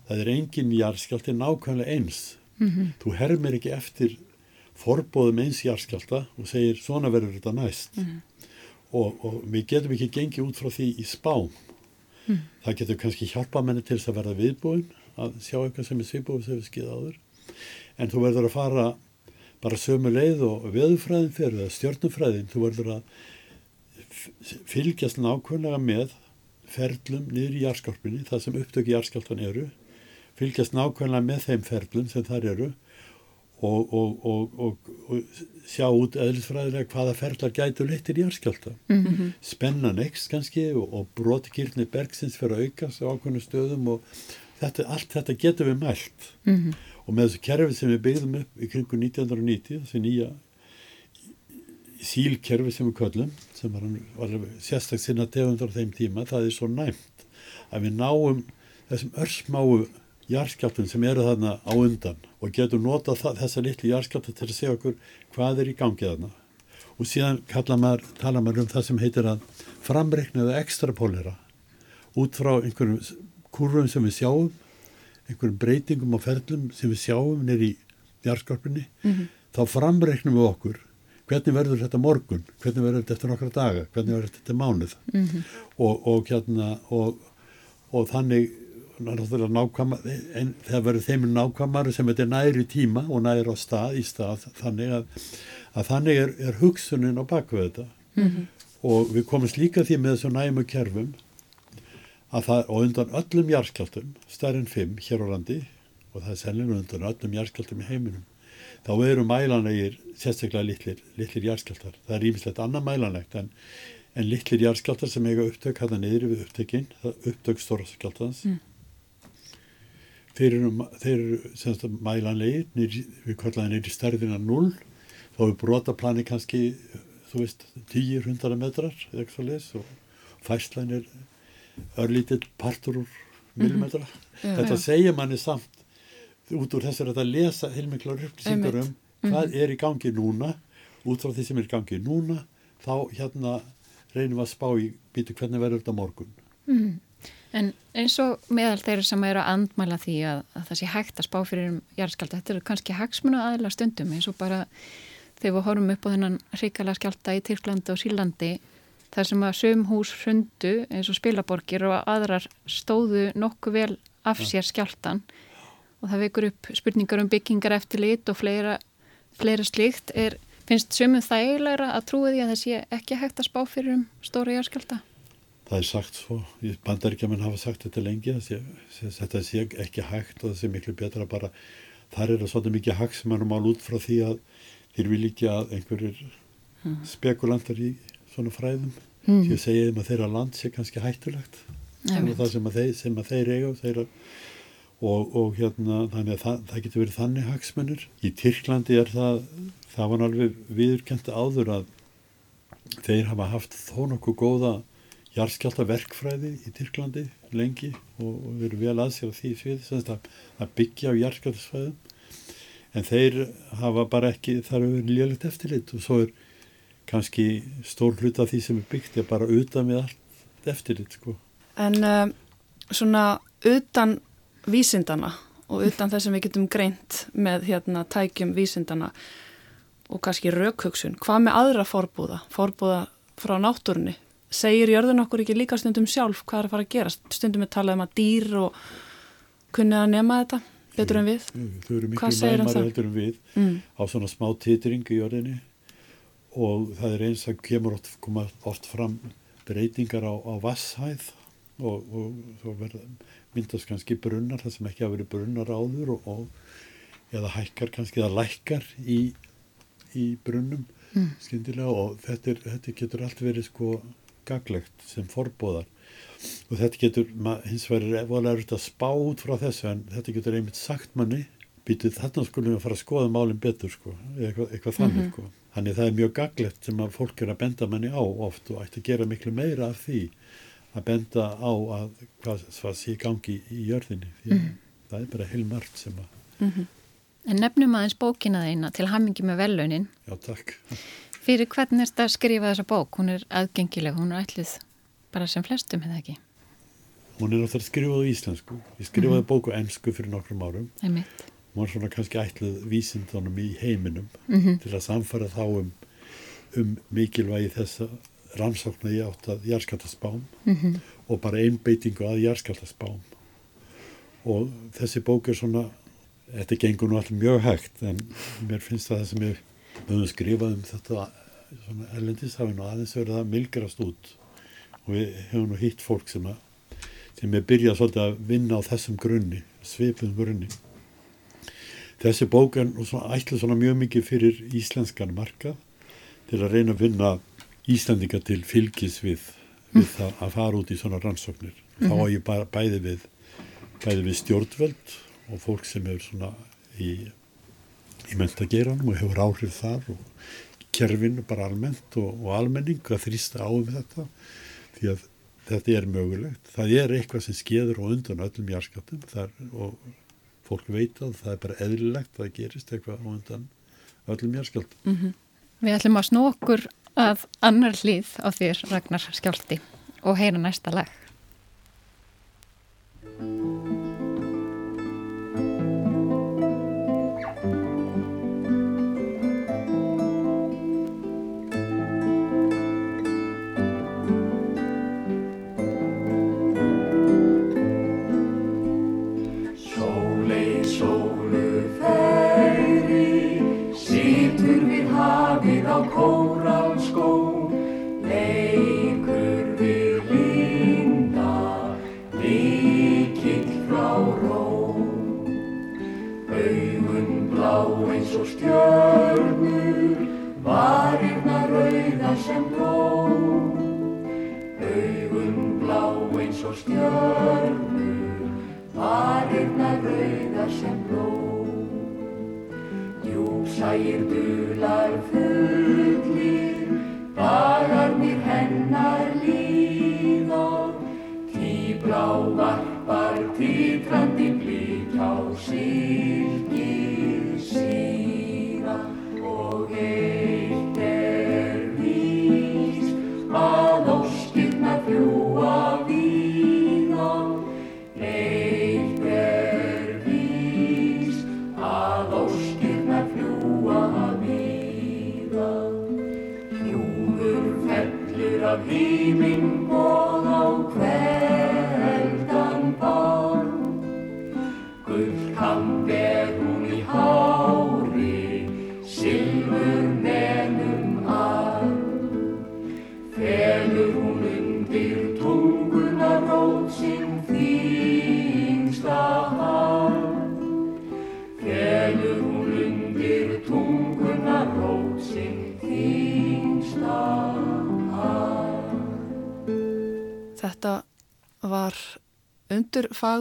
það er engin jarðskjálti nákvæmlega eins mm -hmm. þú hermir ekki eftir forbóðum eins jarðskjálta og segir svona verður þetta næst mm -hmm. og, og við getum ekki gengið út frá því í spám mm. það getur kannski hjálpa menni til þess að verða viðbúin að sjá eitthvað sem er sviðbúið sem við skiða áður en þú verður að fara bara sömu leið og veðufræðin fyrir það, stjórnufræðin, þú verður að fylgjast nákvæmlega með ferlum niður í jarðskorpunni, það sem upptöki jarðskorpan eru, fylgjast nákvæmlega með þeim ferlum sem þar eru og, og, og, og sjá út eðlisfræðilega hvaða ferlar gætu leittir jarðskjálta. Mm -hmm. Spennan ekst kannski og brotikirni bergsins fyrir að aukast á ákveðinu stöðum og þetta, allt þetta getur við mælt. Mm -hmm. Og með þessu kerfi sem við byggðum upp í kringu 1990, þessi nýja sílkerfi sem við köllum sem var, var sérstaklega sinna tegundar á þeim tíma, það er svo næmt að við náum þessum örsmáu jarðskjáltum sem eru þarna á undan og getum nota þessa litlu jarðskjálta til að segja okkur hvað er í gangið þarna. Og síðan maður, tala maður um það sem heitir að framreikna eða ekstrapólera út frá einhverjum kurvum sem við sjáum einhverjum breytingum og ferlum sem við sjáum nýri jarðskorpunni mm -hmm. þá framreiknum við okkur hvernig verður þetta morgun, hvernig verður þetta eftir nokkra daga, hvernig verður þetta mánuð mm -hmm. og, og hérna og, og þannig nákvæma, en það verður þeimur nákvæmari sem þetta er næri tíma og næri á stað í stað þannig að, að þannig er, er hugsunin á bakvið þetta mm -hmm. og við komumst líka því með þessu næmu kerfum að það, og undan öllum járskjáltum starfinn 5 hér á landi og það er selinu undan öllum járskjáltum í heiminum þá eru mælanlegir sérstaklega litlir, litlir járskjáltar. Það er ímislegt annað mælanlegt en, en litlir járskjáltar sem eiga upptök hæða niður við upptökinn, upptök stórskjáltans. Mm. Þeir eru, þeir eru mælanlegir, við kallaðum neyri stærðina 0, þá er brotaplani kannski, þú veist, 10-100 metrar eða eitthvað les og fæslan er örlítill partur úr millimetra. Mm -hmm. Þetta segja manni samt út úr þess að lesa heilmiklar upplýsingar um hvað mhm. er í gangi núna út frá því sem er í gangi núna þá hérna reynum við að spá í býtu hvernig verður þetta morgun mm. En eins og meðal þeirra sem eru að andmæla því að, að það sé hægt að spá fyrir um jarðskjálta, þetta eru kannski hagsmunu aðla stundum eins og bara þegar við horfum upp á þennan hrikala skjálta í Tyrklandi og Sílandi þar sem að söm hús hrundu eins og spilaborgir og aðrar stóðu nokkuð vel af sér skjáltan og það vekur upp spurningar um byggingar eftir lit og fleira, fleira slíkt. Er, finnst sömum það eiginlega að trúi því að það sé ekki hægt að spá fyrir um stóra járskjálta? Það er sagt svo, bandaríkjaman hafa sagt þetta lengi, sé, þetta sé ekki hægt og það sé miklu betra bara, þar er það svolítið mikið hægt sem mannum ál út frá því að þeir vil ekki að einhverjir hmm. spekulantar í svona fræðum, því að segja þeim að þeirra land sé kannski hættulegt, það sem að þeir, sem að þeir eiga og þeirra og, og hérna þannig að það, það getur verið þannig hagsmennur. Í Tyrklandi er það, það var alveg viðurkenda áður að þeir hafa haft þó nokkuð góða jarðskjálta verkfræði í Tyrklandi lengi og, og verið vel aðsér á því svið að, að byggja á jarðskjáltasvæðum en þeir hafa bara ekki þar að vera lélitt eftirlit og svo er kannski stór hlut af því sem er byggt er bara utan við allt eftirlit sko. En uh, svona utan vísindana og utan þess að við getum greint með hérna tækjum vísindana og kannski raukhugsun. Hvað með aðra fórbúða? Fórbúða frá náttúrunni? Segir jörðun okkur ekki líka stundum sjálf hvað er að fara að gera? Stundum við talaðum að dýr og kunnið að nema þetta betur en við. Þau eru miklu nærmari heldur en við mm. á svona smá titring í jörðinni og það er eins að kemur oft, oft fram breytingar á, á vasshæð og, og svo verða myndast kannski brunnar það sem ekki hafa verið brunnar áður og, og eða hækkar kannski eða lækkar í, í brunnum mm. skyndilega og þetta, er, þetta getur allt verið sko gaglegt sem forbóðar og þetta getur hins vegar efalega erfitt að spá út frá þessu en þetta getur einmitt sagt manni býtið þarna skulum við að fara að skoða málinn betur sko, eitthvað, eitthvað þannig mm -hmm. sko. Þannig það er mjög gaglegt sem að fólk er að benda manni á oft og ætti að gera miklu meira af því að benda á að hvað, hvað sé gangi í jörðinni því mm. það er bara heilmart sem að mm -hmm. En nefnum aðeins bókina þeina til hammingi með velunin Já, takk Fyrir hvernig er þetta að skrifa þessa bók? Hún er aðgengileg, hún er ætlið bara sem flestum, hefði ekki? Hún er náttúrulega skrifað á íslensku Ég skrifaði mm -hmm. bóku ennsku fyrir nokkrum árum Einmitt. Hún er svona kannski ætlið vísindunum í heiminum -hmm. til að samfara þá um, um mikilvægi þessa rannsóknar ég átt að járskjáltaspám mm -hmm. og bara einbeitingu að járskjáltaspám og þessi bók er svona þetta gengur nú alltaf mjög hægt en mér finnst það sem ég höfum skrifað um þetta svona erlendis hafi nú aðeins verið að milgrast út og við hefum nú hitt fólk sem að sem er byrjað svolítið að vinna á þessum grunni, svipum grunni. Þessi bók er ætla svona mjög mikið fyrir íslenskan markað til að reyna að vinna Íslandinga til fylgis við, við mm. það að fara út í svona rannsóknir. Þá á ég bæði við, bæði við stjórnvöld og fólk sem er svona í, í mentageranum og hefur áhrif þar og kerfinu bara almennt og, og almenning að þrýsta á um þetta því að þetta er mögulegt. Það er eitthvað sem skeður og undan öllum jarskaptum og fólk veit að það er bara eðlilegt að það gerist eitthvað og undan öllum jarskaptum. Mm -hmm. Við ætlum að snú okkur að annar hlýð á þér Ragnar Skjálti og heyra næsta lag.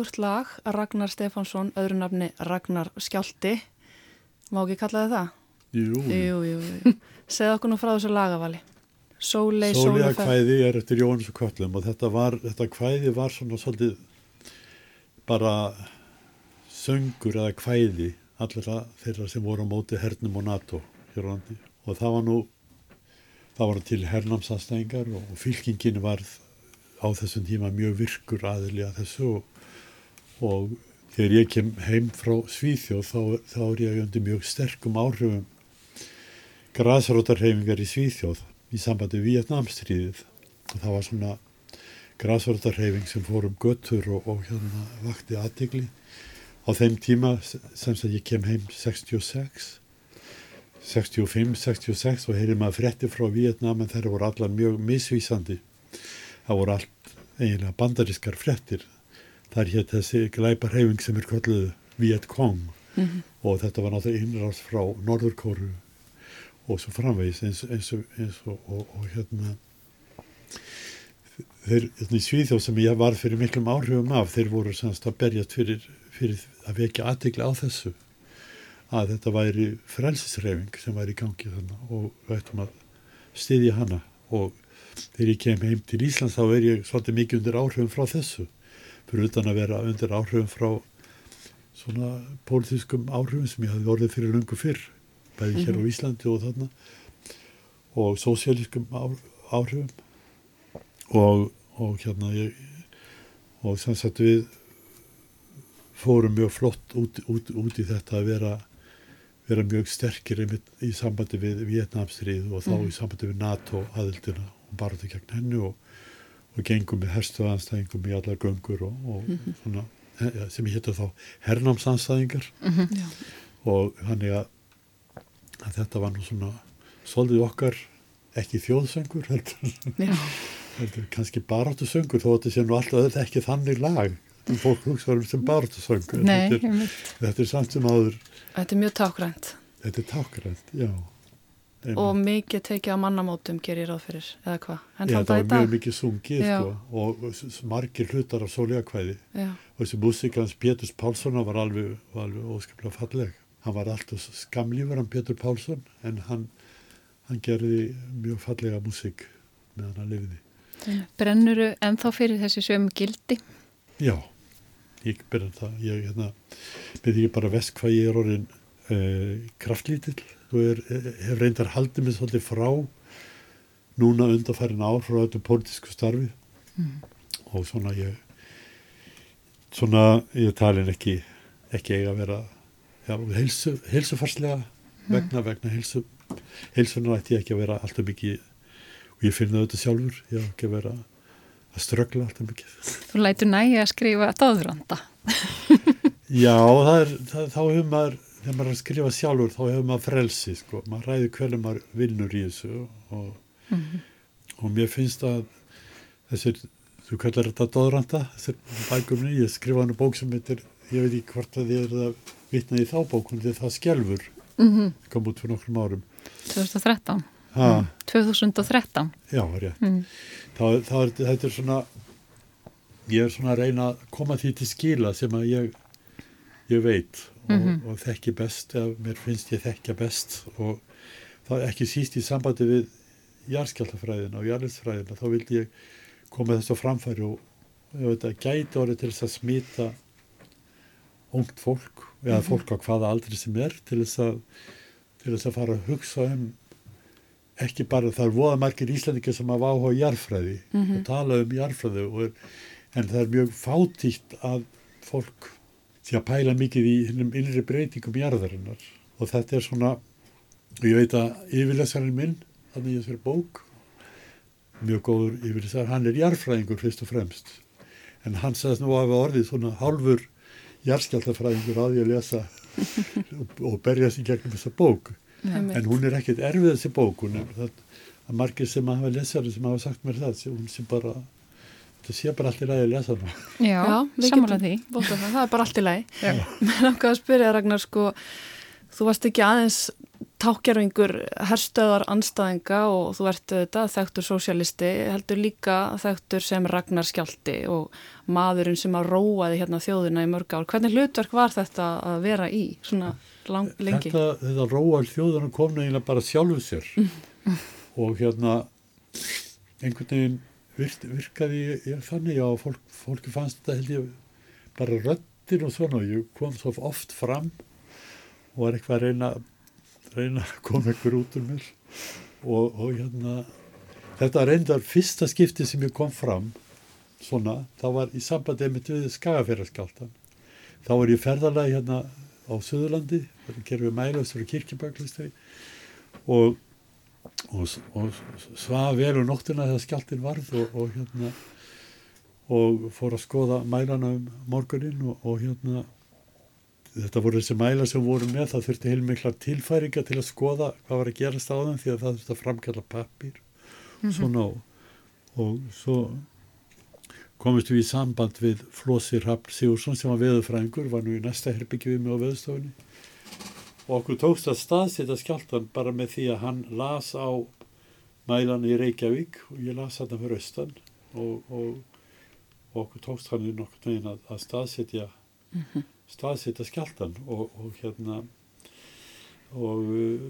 Fagurt lag Ragnar Stefánsson, öðru nafni Ragnar Skjálti má ekki kalla þið það? Jú, jú, jú, jú. Segð okkur nú frá þessu lagavali Sólei, Sólei að kvæði er eftir Jóns og Kvöllum og þetta, var, þetta kvæði var svona svolítið bara söngur eða kvæði allra þeirra sem voru á móti hernum og NATO hér á landi og það var nú það var til hernamsastæðingar og fylkingin varð á þessum tíma mjög virkur aðili að þessu og og þegar ég kem heim frá Svíþjóð þá, þá er ég undir mjög sterkum áhrifum græsrótarhefingar í Svíþjóð í sambandi Vietnamstríðið og það var svona græsrótarhefing sem fór um göttur og, og hérna vakti aðdegli á þeim tíma sem sem ég kem heim 66 65, 66 og heyrði maður frétti frá Vietnam en þeirra voru allar mjög misvísandi. Það voru allt eiginlega bandarískar fréttir það er hér þessi glæparhefing sem er kolluð Viet Cong. Mm -hmm. og þetta var náttúrulega innrást frá Norðurkóru og svo framvegis eins, eins, eins og, og, og hérna þeir í Svíþjóð sem ég var fyrir miklum áhrifum af þeir voru semst að berjast fyrir, fyrir að vekja aðtikla á þessu að þetta væri frelsisrefing sem væri í gangi þannig og við ættum að styðja hana. Og þegar ég kem heim til Íslands þá er ég svolítið mikið undir áhrifum frá þessu fyrir utan að vera undir áhrifum frá svona pólitískum áhrifum sem ég hafi orðið fyrir lungu fyrr bæði mm -hmm. hér á mhm. Íslandi og þarna og sósialískum áhrifum og, og hérna ég og þannig að við fórum mjög flott út, út, út í þetta að vera vera mjög sterkir í sambandi við Vietnamstrið og þá mm. í sambandi við NATO aðildina og þetta gegn hennu og og gengum með herstuðanstæðingum í allar göngur og, og mm -hmm. svona, sem ég hétta þá hernámsanstæðingar mm -hmm. og þannig að, að þetta var nú svona svolítið okkar ekki þjóðsengur heldur. Þetta er kannski baráttu söngur þó að þetta sé nú alltaf ekki þannig lag. Fólk hugsaður um sem baráttu söngur Nei, þetta, er, þetta er samt sem áður Þetta er mjög tákrænt þetta er tákrænt, já Einmitt. og mikið tekið á mannamótum gerir ráð fyrir, eða hvað? Já, það var mjög mikið sungið sko, og margir hlutar af sóliakvæði. Já, og þessi músikans Péturs Pálsson var alveg, var alveg óskaplega falleg. Hann var alltaf skamlífur hann Pétur Pálsson en hann, hann gerði mjög fallega músik meðan hann lifði. Brennuru ennþá fyrir þessi sömu gildi? Já, ég byrja það. Ég hérna, veit ekki bara vest hvað ég er orðin uh, kraftlítill og er, hef reyndar haldið mig svolítið frá núna undarfærin ár frá þetta pólitísku starfi. Og svona ég svona ég talin ekki ekki eiga að vera heilsufarslega vegna vegna heilsu heilsunar ætti ég ekki að vera alltaf mikið og ég finn það auðvitað sjálfur ég á ekki að vera að ströggla alltaf mikið. Þú lætur nægi að skrifa dóðranda. Já, það er, það, þá hefur maður, þegar maður er að skrifa sjálfur, þá hefur maður frelsi, sko. Maður ræður hvernig maður vinnur í þessu og, og mér finnst að þessir, þú kallar þetta dóðranda, þessir bækumni, ég skrifa hann bók sem heitir, ég veit ekki hvort að ég er að vitna í þá bók, hún er það skjálfur, Mm kom út fyrir nokkrum árum. 2013. Ha, 2013. já, rétt. Mm. Þá, þá er þetta er svona, ég er svona að reyna að koma því til skila sem að ég, ég veit og, Mhm. og þekki best eða mér finnst ég þekkja best. Og það er ekki síst í sambandi við jarðskjaldafræðina og jarðisfræðina þá vildi ég koma þess á framfæri og ég veit að gæti orðið til þess að smita ungt fólk eða fólk á hvaða aldri sem er til þess að, til þess að fara að hugsa um ekki bara það er voða margir íslendingar sem hafa áhuga á jarðfræði og tala um jarðfræði og er, en það er mjög fátítt að fólk sé að pæla mikið í hinnum innri breytingum jarðarinnar. Og þetta er svona ég veit að yfirlesarinn minn þannig ég þessari bók mjög góður yfirlesar, hann er jarðfræðingur fyrst og fremst. En hann sagðist nú að hafa orðið svona hálfur jarðskjaldafræðingur að ég að lesa og, berjast í gegnum þessa bók. Einmitt. en hún er ekkert erfið þessi bók. Hún er það, það margir sem hafa lesari sem hafa sagt mér það hún sé bara það sé bara allir að ég lesa hana Já, Já, getum því. vottað það, það er bara allt í lagi. Já. Mér langaði að spyrja Ragnar sko, þú varst ekki aðeins tákjörfingur herstöðar anstæðinga og þú ert auðvitað þekktur sósialisti, heldur líka þekktur sem Ragnar Skjaldi og maðurinn sem að róaði hérna þjóðina í mörg ár. Hvernig hlutverk var þetta að vera í svona lang, lengi? þetta, þetta róal þjóðana kom neina bara sjálfu sér og hérna einhvern veginn virkaði ég, þannig að fólk, fólki fannst þetta held ég bara röttin og svona og ég kom svo oft fram og var eitthvað að reyna reyna að koma einhver út úr mér. Og, og hérna þetta reyndar fyrsta skipti sem ég kom fram svona, það var í sambandi með við skagafæraskáltan þá var ég ferðalagi hérna á Suðurlandi, gerum við mælaustur og kirkjubæklustri og, og, og svaf vel um nóttina þegar skjáltin varð og, og hérna og fór að skoða mælana um morgunin og, og hérna þetta voru þessi mæla sem voru með það þurfti heilmiklar tilfæringa til að skoða hvað var að gerast á þeim því að það þurfti að framkalla pappir svona og, og svo komist við í samband við Flósi Rapp Sigursson sem var veðurfræðingur, var nú í næsta herbyggi við mig á veðurstofunni og okkur tókst að staðsita skjáltan bara með því að hann las á mælan í Reykjavík og ég las þetta fyrir austan. Og, og, og okkur tókst hann í nokkur veginn að, að staðsitja staðsita skjáltan og, og hérna og uh,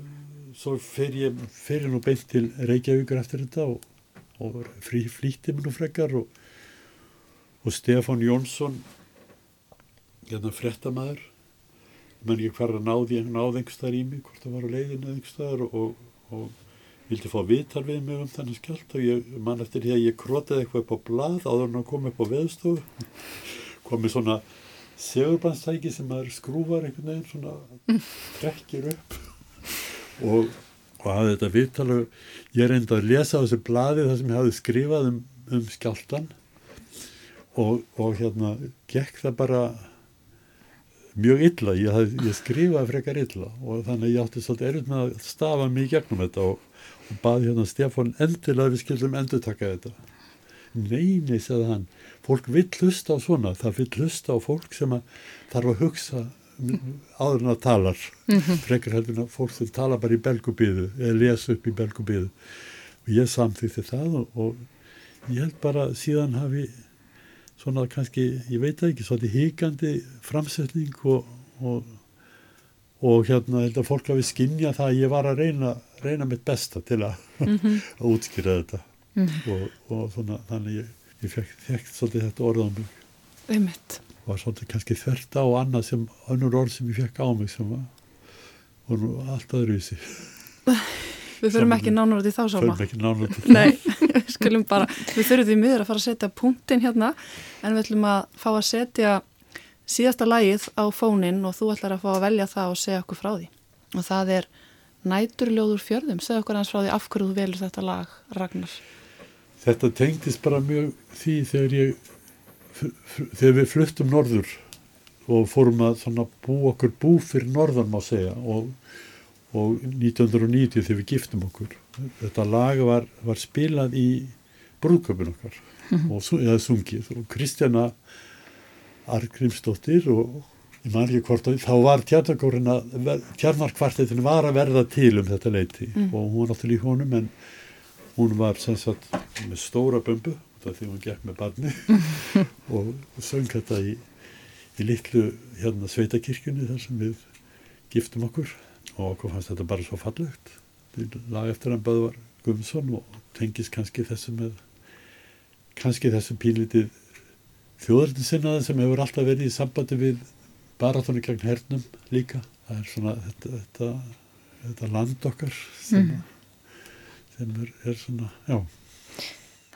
svo fer ég, ég nú beint til Reykjavíkur eftir þetta og, og frí, flýtti mér nú frekar og og Stefán Jónsson hérna frettamæður menn ekki hvar að náði náði einhverstaðar í mig, hvort það var á leiðinu einhverstaðar og, og, vildi fá viðtal við mig um þennan skjald og ég man eftir því að ég krotaði eitthvað upp á blað áður en að koma upp á veðstofu komið svona segurbandstæki sem maður skrúvar einhvern veginn svona trekkir upp. Og, og hafði þetta viðtal ég reyndi að lesa á þessu blaði það sem ég hafði skrifað um, um skjáltan og, og hérna gekk það bara mjög illa, ég, haf, ég skrifaði frekar illa og þannig ég átti svolítið erfitt með að stafa mig í gegnum þetta og, og baði hérna Stefán endilega við skildum endur taka þetta neini, segði hann, fólk vill hlusta á svona, það vill hlusta á fólk sem að þarf að hugsa áður en að talar, mm -hmm. frekar heldur að fólk sem tala bara í belgubíðu eða lesa upp í belgubíðu. Og ég samþýtti það og, og ég held bara síðan hafi svona kannski, ég veit ekki, svona híkandi framsetning og, og, og hérna held að fólk hafi skinnja það að ég var að reyna, reyna mitt besta til að, mm -hmm. að útskýra þetta mm -hmm. og svona þannig ég, ég fekk þekkt svolítið þetta orð á mig. Einmitt. Var svolítið kannski þvert á annað sem, önnur orð sem ég fekk á mig sem var, var allt öðruvísi. Við þurfum ekki nánar út í þá sama. Þurfum ekki nánar út í þá. Nei, við skulum bara, við þurfum því miður að fara að setja punktin hérna en við ætlum að fá að setja síðasta lagið á fónin og þú ætlar að fá að velja það og segja okkur frá því. Og það er Næturljóður fjörðum. Segja okkur hans frá því af hverju þú velur þetta lag, Ragnar. Þetta tengdist bara mjög því þegar ég, þegar við fluttum norður og fórum að bú okkur bú fyrir norðan má segja og og 1990 þegar við giftum okkur. Þetta lag var, var spilað í brúðköpun okkar mm -hmm. og eða sungið. Og Kristjana Argrímsdóttir og ég man ekki hvort þá var tjarnarkvartetinu var að verða til um þetta leiti mm. og hún var náttúrulega í honum en hún var sem sagt með stóra bömbu því hún gekk með barni og söng þetta í, í litlu hérna sveitakirkjunni þar sem við giftum okkur og okkur fannst þetta bara svo fallegt. Lag eftir hann Böðvar Guðmundsson og tengis kannski þessu með kannski þessu pínlitið þjóðartinsinnaði sem hefur alltaf verið í sambandi við baratónu gegn hernum líka. Það er svona þetta, þetta, þetta land okkar sem, mm. sem er, er svona, já.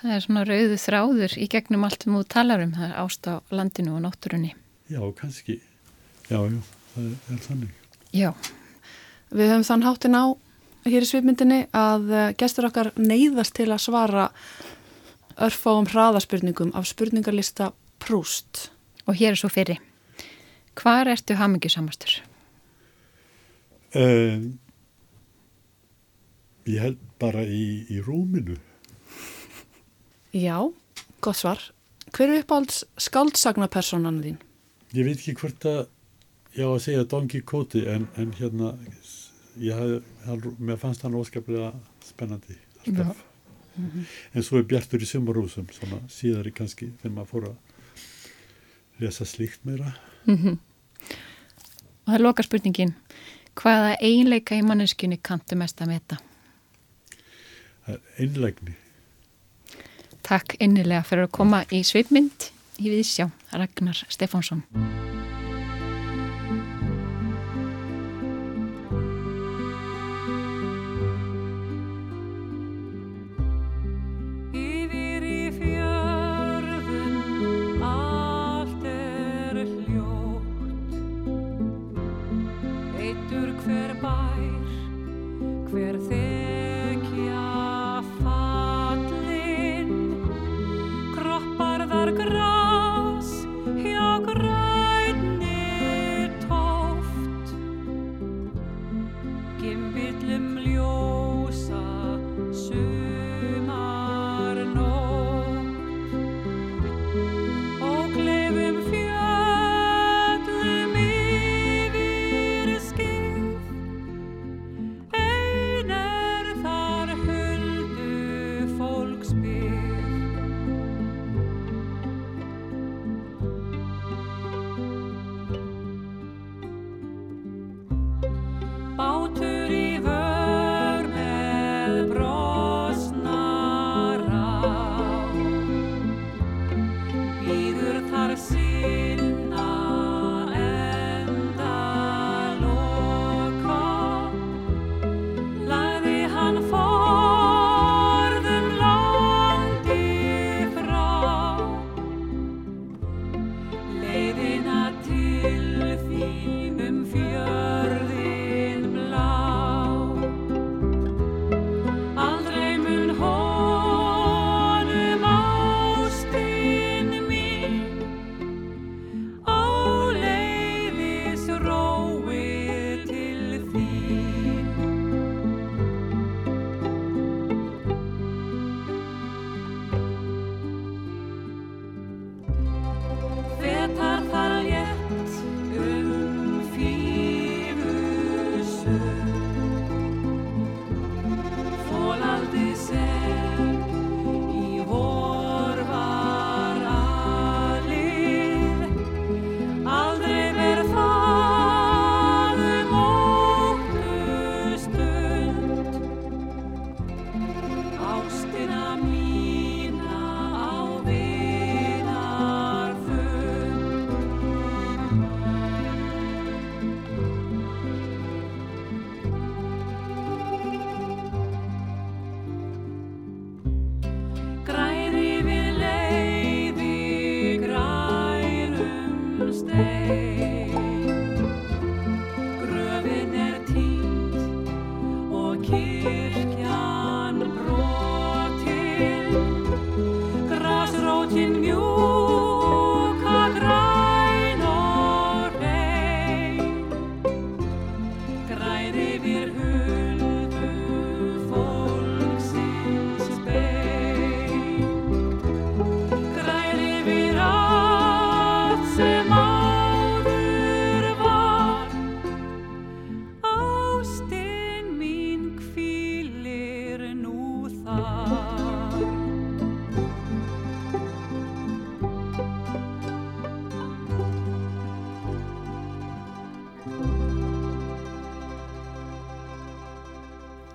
Það er svona rauðu þráður í gegnum allt sem þú talar um, það er ást á landinu og náttúrunni. Já, kannski. Já, já, það er, er þannig. Já Við höfum þann háttin á hér í svipmyndinni að eh, gestur okkar neyðast til að svara örfáum hraðaspurningum af spurningarlista Prúst. Og hér er svo fyrir. Hvar ertu hamingisamastur? Um, ég held bara í, í rúminu. Já, gott svar. Hver er uppáhalds skáldsagnapersonan þín? Ég veit ekki hvort að ég á að segja Don Quixote en, en hérna haf, mér fannst hann óskaplega spennandi alltaf mm -hmm. en svo er Bjartur í sumarúsum síðar í kannski þegar maður fór að lesa slíkt meira. Mm -hmm. og það er loka spurningin hvaða einleika í manneskunni kanntu mest að er einleikni Takk innilega fyrir að koma í svipmynd í viðsjá Ragnar Stefánsson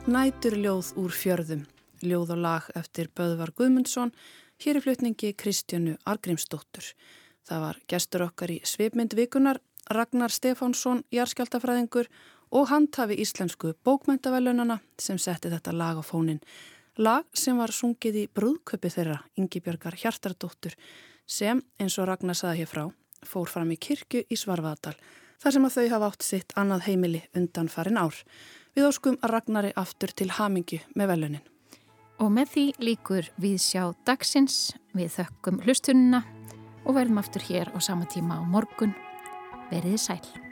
Næturljóð úr fjörðum, ljóð og lag eftir Böðvar Guðmundsson, hér í flutningi Kristjánu Argrímsdóttur. Það var gestur okkar í svipmynd vikunar, Ragnar Stefánsson, jarskjáltafræðingur og handhafi íslensku bókmentavelunana sem setti þetta lag á fónin. Lag sem var sungið í brúðköpi þeirra, Ingi Björgar Hjartardóttur, sem, eins og Ragnar saði hér frá, fór fram í kirkju í Svarvaðadal, þar sem að þau hafa átt sitt annað heimili undan farin ár. Við óskum að Ragnari aftur til hamingju með velunin. Og með því líkur við sjá dagsins, við þökkum hlustununa og verðum aftur hér á sama tíma á morgun. Veriði sæl.